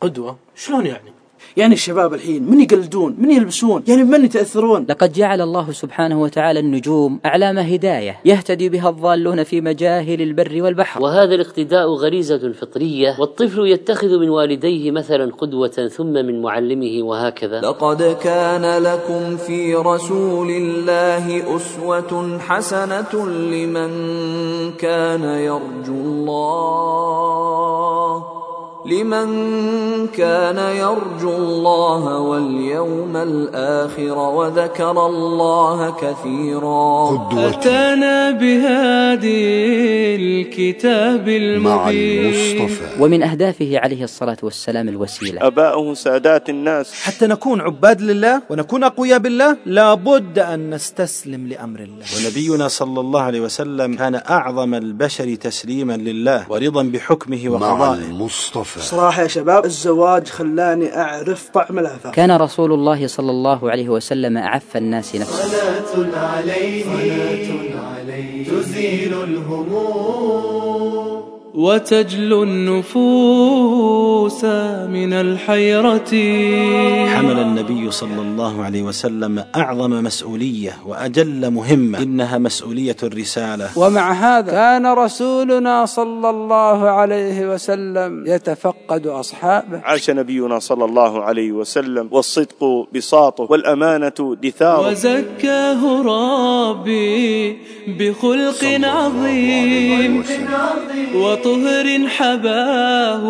قدوة؟ شلون يعني؟ يعني الشباب الحين من يقلدون؟ من يلبسون؟ يعني بمن يتأثرون؟ لقد جعل الله سبحانه وتعالى النجوم أعلام هداية يهتدي بها الضالون في مجاهل البر والبحر. وهذا الاقتداء غريزة فطرية والطفل يتخذ من والديه مثلا قدوة ثم من معلمه وهكذا. لقد كان لكم في رسول الله أسوة حسنة لمن كان يرجو الله. لمن كان يرجو الله واليوم الآخر وذكر الله كثيرا. أتانا بهادي الكتاب المبين. ومن أهدافه عليه الصلاة والسلام الوسيلة. أباؤه سادات الناس. حتى نكون عباد لله ونكون أقوياء بالله لابد أن نستسلم لأمر الله. ونبينا صلى الله عليه وسلم كان أعظم البشر تسليما لله ورضا بحكمه وقضائه. المصطفى. صراحة يا شباب الزواج خلاني أعرف طعم العفاف كان رسول الله صلى الله عليه وسلم أعف الناس نفسه. صلاة عليه صلاة عليه تزيل الهموم. وتجلو النفوس من الحيرة. حمل النبي صلى الله عليه وسلم أعظم مسؤولية وأجل مهمة إنها مسؤولية الرسالة. ومع هذا كان رسولنا صلى الله عليه وسلم يتفقد أصحابه. عاش نبينا صلى الله عليه وسلم والصدق بساطه والأمانة دثاره. وزكاه ربي بخلق عظيم وطهر حباه.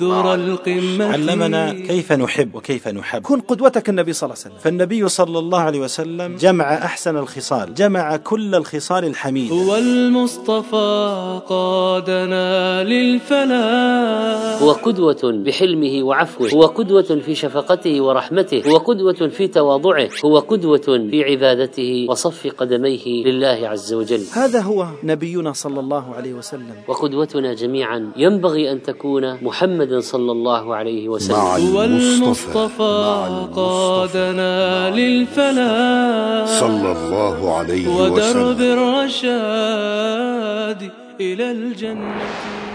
ذر القمة. علمنا كيف نحب وكيف نحب. كن قدوتك النبي صلى الله عليه وسلم. فالنبي صلى الله عليه وسلم جمع أحسن الخصال جمع كل الخصال الحميدة هو المصطفى قادنا للفلاح. هو قدوة بحلمه وعفوه هو قدوة في شفقته ورحمته هو قدوة في تواضعه هو قدوة في عبادته وصف قدميه لله عز وجل. هذا هو نبينا صلى الله عليه وسلم. وقدوتنا جميعا ينبغي أن تكون محمد صلى الله عليه وسلم. هو المصطفى قادنا للفلاح. صلى الله عليه ودرب وسلم الرشاد إلى الجنة.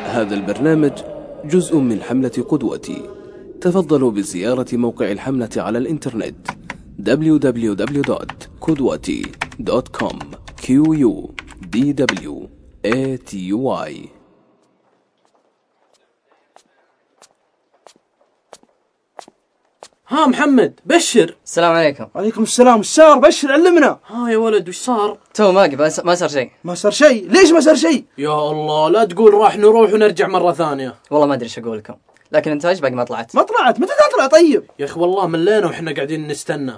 هذا البرنامج جزء من حملة قدوتي. تفضلوا بزيارة موقع الحملة على الإنترنت www.kudwati.com q u d w a t y. ها محمد بشر. السلام عليكم. وعليكم السلام. السار بشر علمنا. ها يا ولد وش صار؟ تو ما ما ما صار شيء. ما صار شيء. ليش ما صار شيء؟ يا الله لا تقول راح نروح ونرجع مرة ثانية. والله ما أدري إيش أقول لكم. لكن النتائج باقي ما طلعت؟ ما طلعت. متى تطلع طيب؟ يا أخي والله ملينا وإحنا قاعدين نستنى.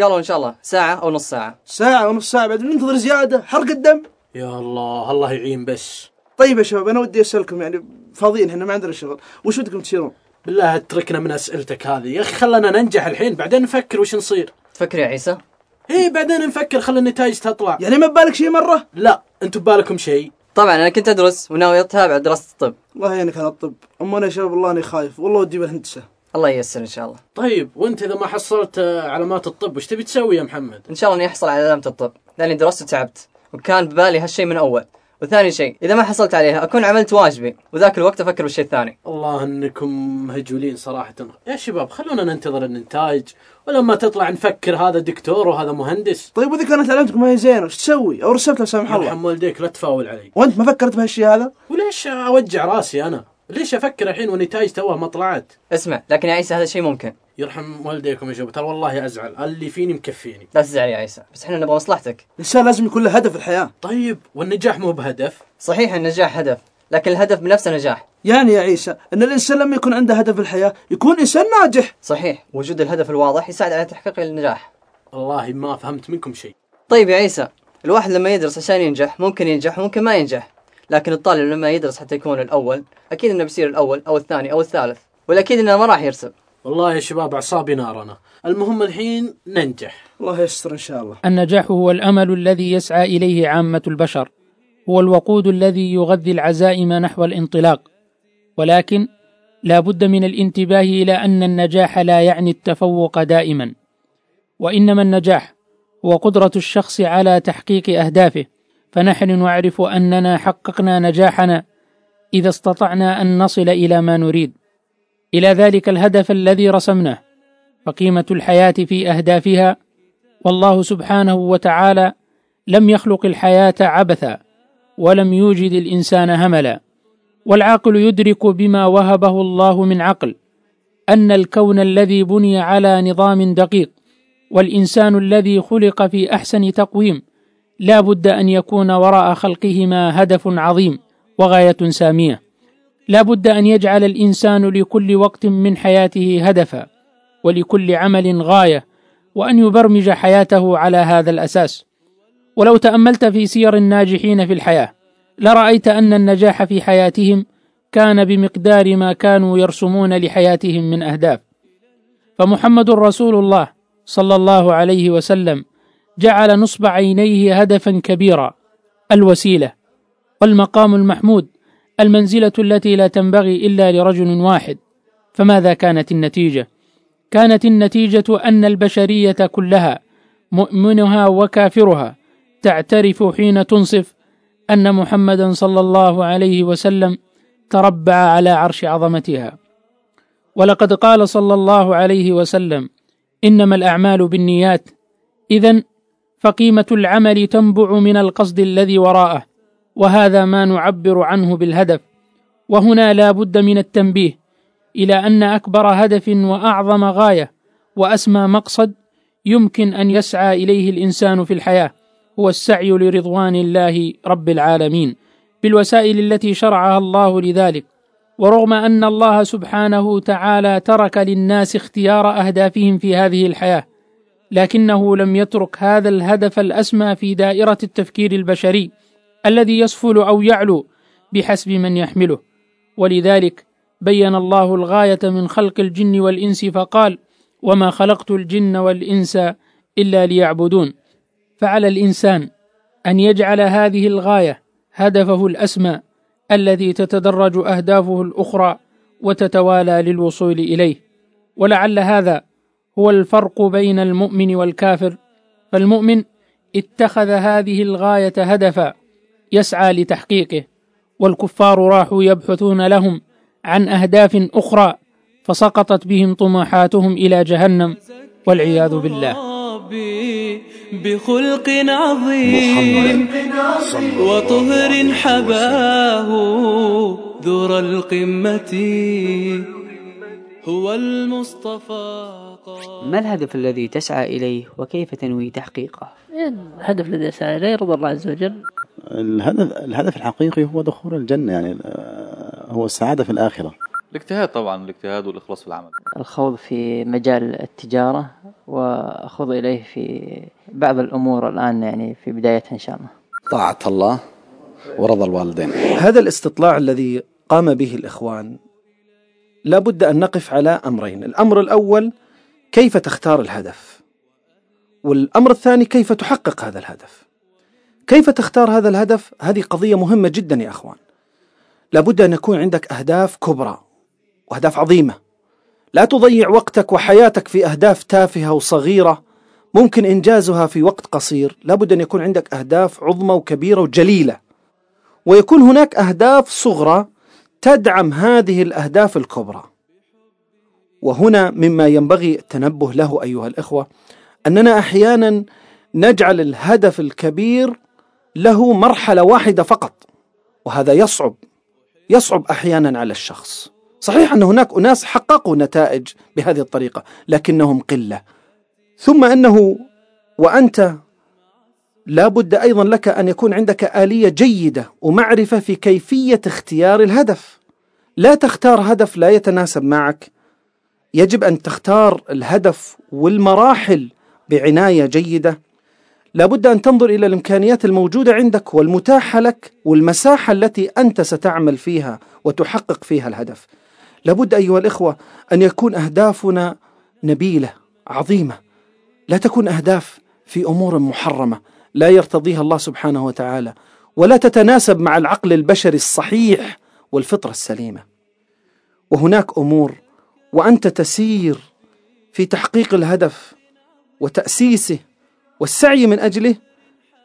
قالوا إن شاء الله ساعة أو نص ساعة. ساعة ونص ساعة بعد ننتظر زيادة. حرق الدم. يا الله الله يعين بس. طيب يا شباب أنا ودي أسألكم يعني فاضيين إحنا ما عندنا شغل. وش ودكم تصيرون بالله اتركنا من أسئلتك هذه. يا أخي خلنا ننجح الحين بعدين نفكر وش نصير. تفكر يا عيسى. إيه بعدين نفكر خلي النتائج تطلع. يعني ما ببالك شيء مرة؟ لا أنتم ببالكم شيء طبعا أنا كنت أدرس وناوي اتابع دراسة الطب. الله يعينك على الطب. اما أنا يا شباب والله اني خايف. والله ودي بالهندسة الله ييسر إن شاء الله. طيب وأنت إذا ما حصلت آه، علامات الطب وش تبي تسوي يا محمد؟ إن شاء الله إني أحصل على علامة الطب. لأني درست وتعبت وكان ببالي هالشيء من أول. وثاني شيء إذا ما حصلت عليها أكون عملت واجبي وذاك الوقت أفكر بالشيء الثاني. الله إنكم مهجولين صراحة. يا شباب خلونا ننتظر النتائج. ولما تطلع نفكر هذا دكتور وهذا مهندس. طيب وإذا كانت علامتك ما هي زينة وش تسوي؟ أو رسبت لا سمح الله. يرحم والديك لا تفاول علي. وأنت ما فكرت بهالشيء هذا؟ وليش أوجع رأسي أنا. ليش أفكر الحين والنتائج توها ما طلعت؟ اسمع لكن يا عيسى هذا الشيء ممكن. يرحم والديكم يا شباب. ترى والله أزعل. اللي فيني مكفيني. لا تزعل يا عيسى بس إحنا نبغى مصلحتك. الانسان لازم يكون له هدف في الحياة. طيب والنجاح مو بهدف؟ صحيح النجاح هدف لكن الهدف بنفسه نجاح. يعني يا عيسى إن الإنسان لما يكون عنده هدف في الحياة يكون إنسان ناجح. صحيح وجود الهدف الواضح يساعد على تحقيق النجاح. والله ما فهمت منكم شيء. طيب يا عيسى الواحد لما يدرس عشان ينجح ممكن ينجح وممكن ما ينجح. لكن الطالب لما يدرس حتى يكون الأول أكيد إنه بيصير الأول أو الثاني أو الثالث والأكيد إنه ما راح يرسب والله يا شباب أعصابي نارنا. المهم الحين ننجح. الله يستر إن شاء الله. النجاح هو الأمل الذي يسعى إليه عامة البشر. هو الوقود الذي يغذي العزائم نحو الانطلاق. ولكن لا بد من الانتباه إلى أن النجاح لا يعني التفوق دائما. وإنما النجاح هو قدرة الشخص على تحقيق أهدافه. فنحن نعرف أننا حققنا نجاحنا إذا استطعنا أن نصل إلى ما نريد. إلى ذلك الهدف الذي رسمناه فقيمة الحياة في أهدافها. والله سبحانه وتعالى لم يخلق الحياة عبثا ولم يوجد الإنسان هملا. والعاقل يدرك بما وهبه الله من عقل أن الكون الذي بني على نظام دقيق والإنسان الذي خلق في أحسن تقويم. لا بد أن يكون وراء خلقهما هدف عظيم وغاية سامية. لا بد أن يجعل الإنسان لكل وقت من حياته هدفا ولكل عمل غاية وأن يبرمج حياته على هذا الأساس. ولو تأملت في سير الناجحين في الحياة لرأيت أن النجاح في حياتهم كان بمقدار ما كانوا يرسمون لحياتهم من أهداف. فمحمد رسول الله صلى الله عليه وسلم جعل نصب عينيه هدفا كبيرا الوسيلة والمقام المحمود المنزلة التي لا تنبغي إلا لرجل واحد. فماذا كانت النتيجة؟ كانت النتيجة أن البشرية كلها مؤمنها وكافرها تعترف حين تنصف أن محمدا صلى الله عليه وسلم تربع على عرش عظمتها. ولقد قال صلى الله عليه وسلم إنما الأعمال بالنيات. اذا فقيمة العمل تنبع من القصد الذي وراءه وهذا ما نعبر عنه بالهدف. وهنا لا بد من التنبيه إلى أن أكبر هدف وأعظم غاية وأسمى مقصد يمكن أن يسعى إليه الإنسان في الحياة هو السعي لرضوان الله رب العالمين بالوسائل التي شرعها الله لذلك. ورغم أن الله سبحانه تعالى ترك للناس اختيار أهدافهم في هذه الحياة لكنه لم يترك هذا الهدف الأسمى في دائرة التفكير البشري الذي يسفل أو يعلو بحسب من يحمله. ولذلك بين الله الغاية من خلق الجن والإنس فقال وما خلقت الجن والإنس إلا ليعبدون فعلى الإنسان أن يجعل هذه الغاية هدفه الأسمى الذي تتدرج أهدافه الأخرى وتتوالى للوصول إليه. ولعل هذا هو الفرق بين المؤمن والكافر فالمؤمن اتخذ هذه الغاية هدفا يسعى لتحقيقه والكفار راحوا يبحثون لهم عن أهداف أخرى فسقطت بهم طموحاتهم إلى جهنم والعياذ بالله. بخلق عظيم وطهر حباه ذر القمة. هو المصطفى ما الهدف الذي تسعى إليه وكيف تنوي تحقيقه؟ الهدف الذي أسعى إليه رضا الله عز وجل. الهدف الهدف الحقيقي هو دخول الجنة يعني هو السعادة في الآخرة. الاجتهاد طبعا الاجتهاد والإخلاص في العمل. الخوض في مجال التجارة وأخوض إليه في بعض الأمور الآن يعني في بدايتها إن شاء الله. طاعة الله ورضا الوالدين. هذا الاستطلاع الذي قام به الإخوان لا بد أن نقف على أمرين. الأمر الأول كيف تختار الهدف؟ والأمر الثاني كيف تحقق هذا الهدف؟ كيف تختار هذا الهدف؟ هذه قضية مهمة جدا يا أخوان. لابد أن يكون عندك أهداف كبرى وأهداف عظيمة. لا تضيع وقتك وحياتك في أهداف تافهة وصغيرة. ممكن إنجازها في وقت قصير. لابد أن يكون عندك أهداف عظمى وكبيرة وجليلة. ويكون هناك أهداف صغرى تدعم هذه الأهداف الكبرى. وهنا مما ينبغي التنبه له أيها الإخوة أننا أحيانا نجعل الهدف الكبير له مرحلة واحدة فقط وهذا يصعب يصعب أحيانا على الشخص. صحيح أن هناك أناس حققوا نتائج بهذه الطريقة لكنهم قلة. ثم أنه وأنت لا بد أيضا لك أن يكون عندك آلية جيدة ومعرفة في كيفية اختيار الهدف. لا تختار هدف لا يتناسب معك. يجب أن تختار الهدف والمراحل بعناية جيدة. لابد أن تنظر إلى الإمكانيات الموجودة عندك والمتاحة لك والمساحة التي أنت ستعمل فيها وتحقق فيها الهدف. لابد أيها الإخوة أن يكون أهدافنا نبيلة عظيمة. لا تكون أهداف في أمور محرمة. لا يرتضيها الله سبحانه وتعالى. ولا تتناسب مع العقل البشري الصحيح والفطرة السليمة. وهناك أمور وأنت تسير في تحقيق الهدف وتأسيسه والسعي من أجله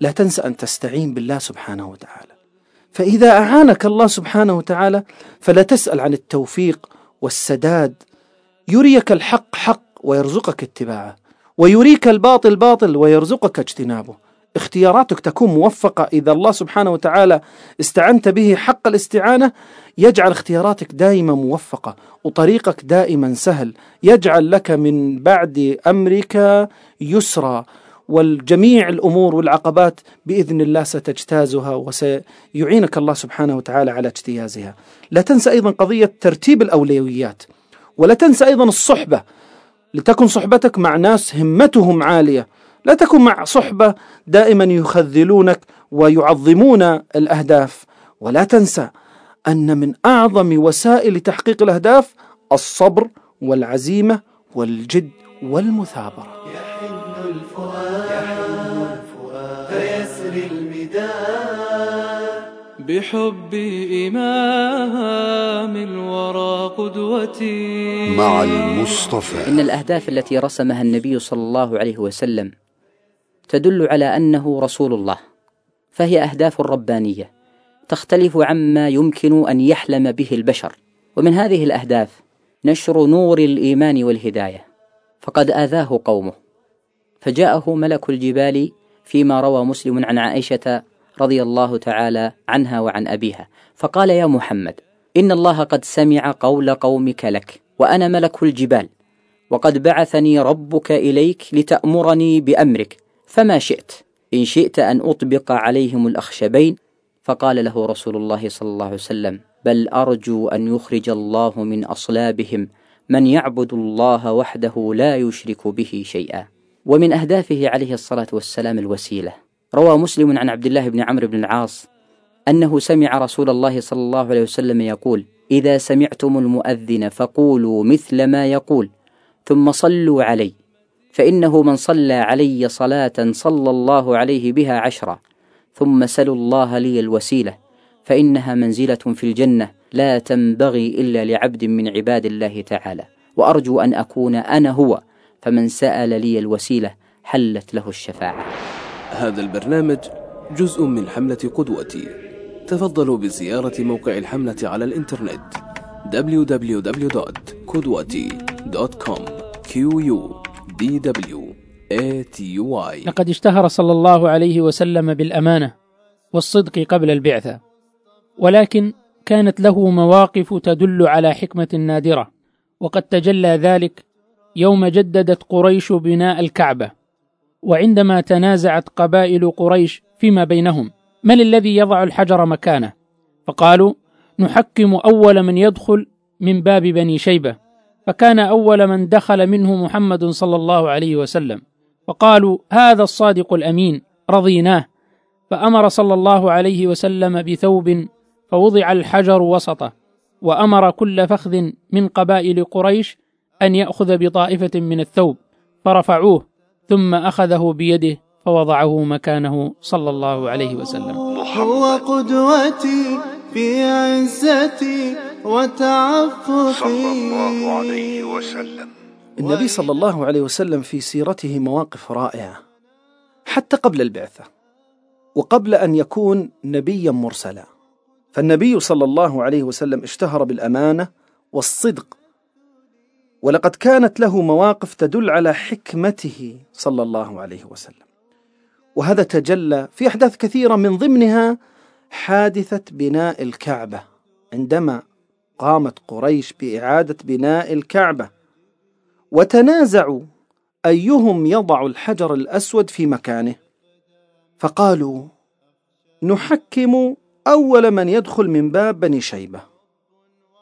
لا تنسى أن تستعين بالله سبحانه وتعالى. فإذا أعانك الله سبحانه وتعالى فلا تسأل عن التوفيق والسداد. يريك الحق حق ويرزقك اتباعه ويريك الباطل باطل ويرزقك اجتنابه. اختياراتك تكون موفقة إذا الله سبحانه وتعالى استعنت به حق الاستعانة يجعل اختياراتك دائما موفقة وطريقك دائما سهل. يجعل لك من بعد أمرك يسرا والجميع الأمور والعقبات بإذن الله ستجتازها وسيعينك الله سبحانه وتعالى على اجتيازها. لا تنسى أيضا قضية ترتيب الأولويات ولا تنسى أيضا الصحبة. لتكن صحبتك مع ناس همتهم عالية لا تكن مع صحبة دائما يخذلونك ويعظمون الأهداف. ولا تنسى أن من أعظم وسائل تحقيق الأهداف الصبر والعزيمة والجد والمثابرة. يحن الفؤاد فيسري المداد بحب إمام الورى قدوتي. مع المصطفى. إن الأهداف التي رسمها النبي صلى الله عليه وسلم تدل على أنه رسول الله فهي أهداف ربانية تختلف عما يمكن أن يحلم به البشر. ومن هذه الأهداف نشر نور الإيمان والهداية فقد آذاه قومه. فجاءه ملك الجبال فيما روى مسلم عن عائشة رضي الله تعالى عنها وعن أبيها فقال يا محمد إن الله قد سمع قول قومك لك وأنا ملك الجبال وقد بعثني ربك إليك لتأمرني بأمرك فما شئت. إن شئت أن أطبق عليهم الأخشبين. فقال له رسول الله صلى الله عليه وسلم بل أرجو أن يخرج الله من أصلابهم من يعبد الله وحده لا يشرك به شيئا. ومن أهدافه عليه الصلاة والسلام الوسيلة. روى مسلم عن عبد الله بن عمرو بن العاص أنه سمع رسول الله صلى الله عليه وسلم يقول إذا سمعتم المؤذن فقولوا مثل ما يقول ثم صلوا علي. فإنه من صلى علي صلاة صلى الله عليه بها عشرا ثم سلوا الله لي الوسيلة فإنها منزلة في الجنة لا تنبغي إلا لعبد من عباد الله تعالى وأرجو أن أكون أنا هو فمن سأل لي الوسيلة حلت له الشفاعة. هذا البرنامج جزء من حملة قدوتي. تفضلوا بزيارة موقع الحملة على الإنترنت www.kudwati.com q d w a t y. لقد اشتهر صلى الله عليه وسلم بالأمانة والصدق قبل البعثة ولكن كانت له مواقف تدل على حكمة نادرة وقد تجلى ذلك يوم جددت قريش بناء الكعبة وعندما تنازعت قبائل قريش فيما بينهم من الذي يضع الحجر مكانه؟ فقالوا نحكم أول من يدخل من باب بني شيبة. فكان أول من دخل منه محمد صلى الله عليه وسلم. وقالوا هذا الصادق الأمين رضيناه. فأمر صلى الله عليه وسلم بثوب فوضع الحجر وسطه وأمر كل فخذ من قبائل قريش أن يأخذ بطائفة من الثوب فرفعوه ثم أخذه بيده فوضعه مكانه صلى الله عليه وسلم. هو قدوتي. في عزتي وتعففي. صلى الله عليه وسلم. النبي صلى الله عليه وسلم في سيرته مواقف رائعة حتى قبل البعثة وقبل أن يكون نبيا مرسلا. فالنبي صلى الله عليه وسلم اشتهر بالأمانة والصدق ولقد كانت له مواقف تدل على حكمته صلى الله عليه وسلم. وهذا تجلى في أحداث كثيرة من ضمنها حادثة بناء الكعبة عندما قامت قريش بإعادة بناء الكعبة. وتنازعوا أيهم يضع الحجر الأسود في مكانه. فقالوا نحكم أول من يدخل من باب بني شيبة.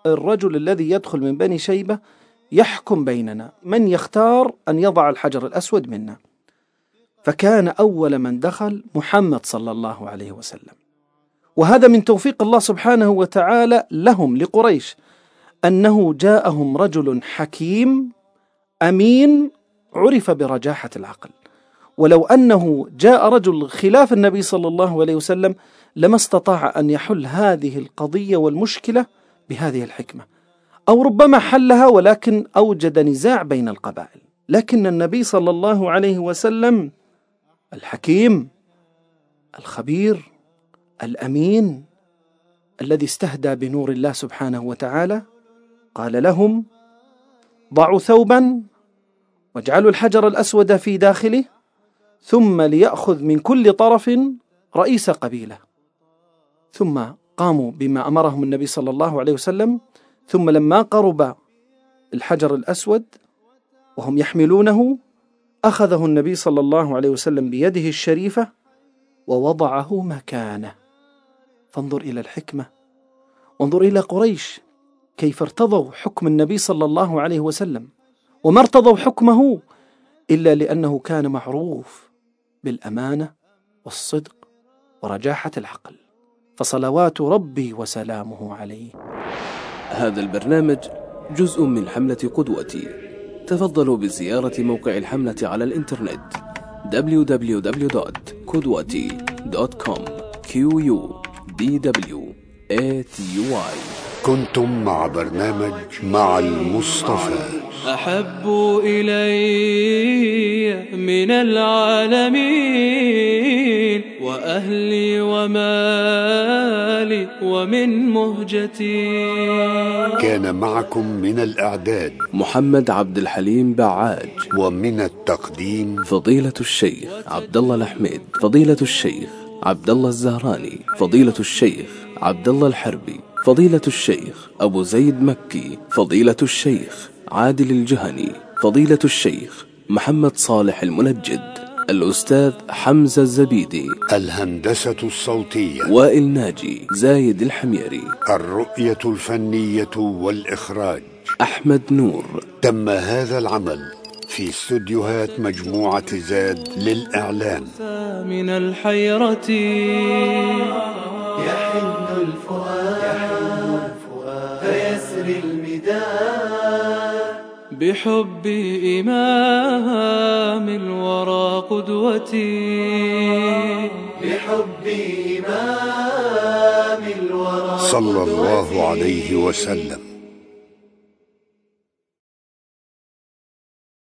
الرجل الذي يدخل من بني شيبة يحكم بيننا من يختار أن يضع الحجر الأسود منا. فكان أول من دخل محمد صلى الله عليه وسلم. وهذا من توفيق الله سبحانه وتعالى لهم لقريش أنه جاءهم رجل حكيم أمين عرف برجاحة العقل. ولو أنه جاء رجل خلاف النبي صلى الله عليه وسلم لما استطاع أن يحل هذه القضية والمشكلة بهذه الحكمة. أو ربما حلها ولكن أوجد نزاع بين القبائل. لكن النبي صلى الله عليه وسلم الحكيم الخبير الأمين الذي استهدى بنور الله سبحانه وتعالى قال لهم ضعوا ثوبا واجعلوا الحجر الأسود في داخله ثم ليأخذ من كل طرف رئيس قبيلة. ثم قاموا بما أمرهم النبي صلى الله عليه وسلم ثم لما قرب الحجر الأسود وهم يحملونه أخذه النبي صلى الله عليه وسلم بيده الشريفة ووضعه مكانه. فانظر إلى الحكمة. وانظر إلى قريش كيف ارتضوا حكم النبي صلى الله عليه وسلم. وما ارتضوا حكمه إلا لأنه كان معروف بالأمانة والصدق ورجاحة العقل. فصلوات ربي وسلامه عليه. هذا البرنامج جزء من حملة قدوتي. تفضلوا بزيارة موقع الحملة على الإنترنت www.kudwati.com q d w a t y كنتم مع برنامج مع المصطفى. أحب إلي من العالمين وأهلي ومالي ومن مهجتي. كان معكم من الإعداد. محمد عبد الحليم بعاج ومن التقديم. فضيلة الشيخ عبد الله الحميد فضيلة الشيخ. عبد الله الزهراني فضيلة الشيخ عبد الله الحربي فضيلة الشيخ أبو زيد مكي فضيلة الشيخ عادل الجهني فضيلة الشيخ محمد صالح المنجد الأستاذ حمزة الزبيدي. الهندسة الصوتية. وائل ناجي زايد الحميري. الرؤية الفنية والإخراج. أحمد نور. تم هذا العمل في استوديوهات مجموعة زاد للإعلام. من الحيرة يحن الفؤاد فيسري المداد. بحب إمام الورى قدوتي. بحب إمام الورى صلى الله عليه وسلم.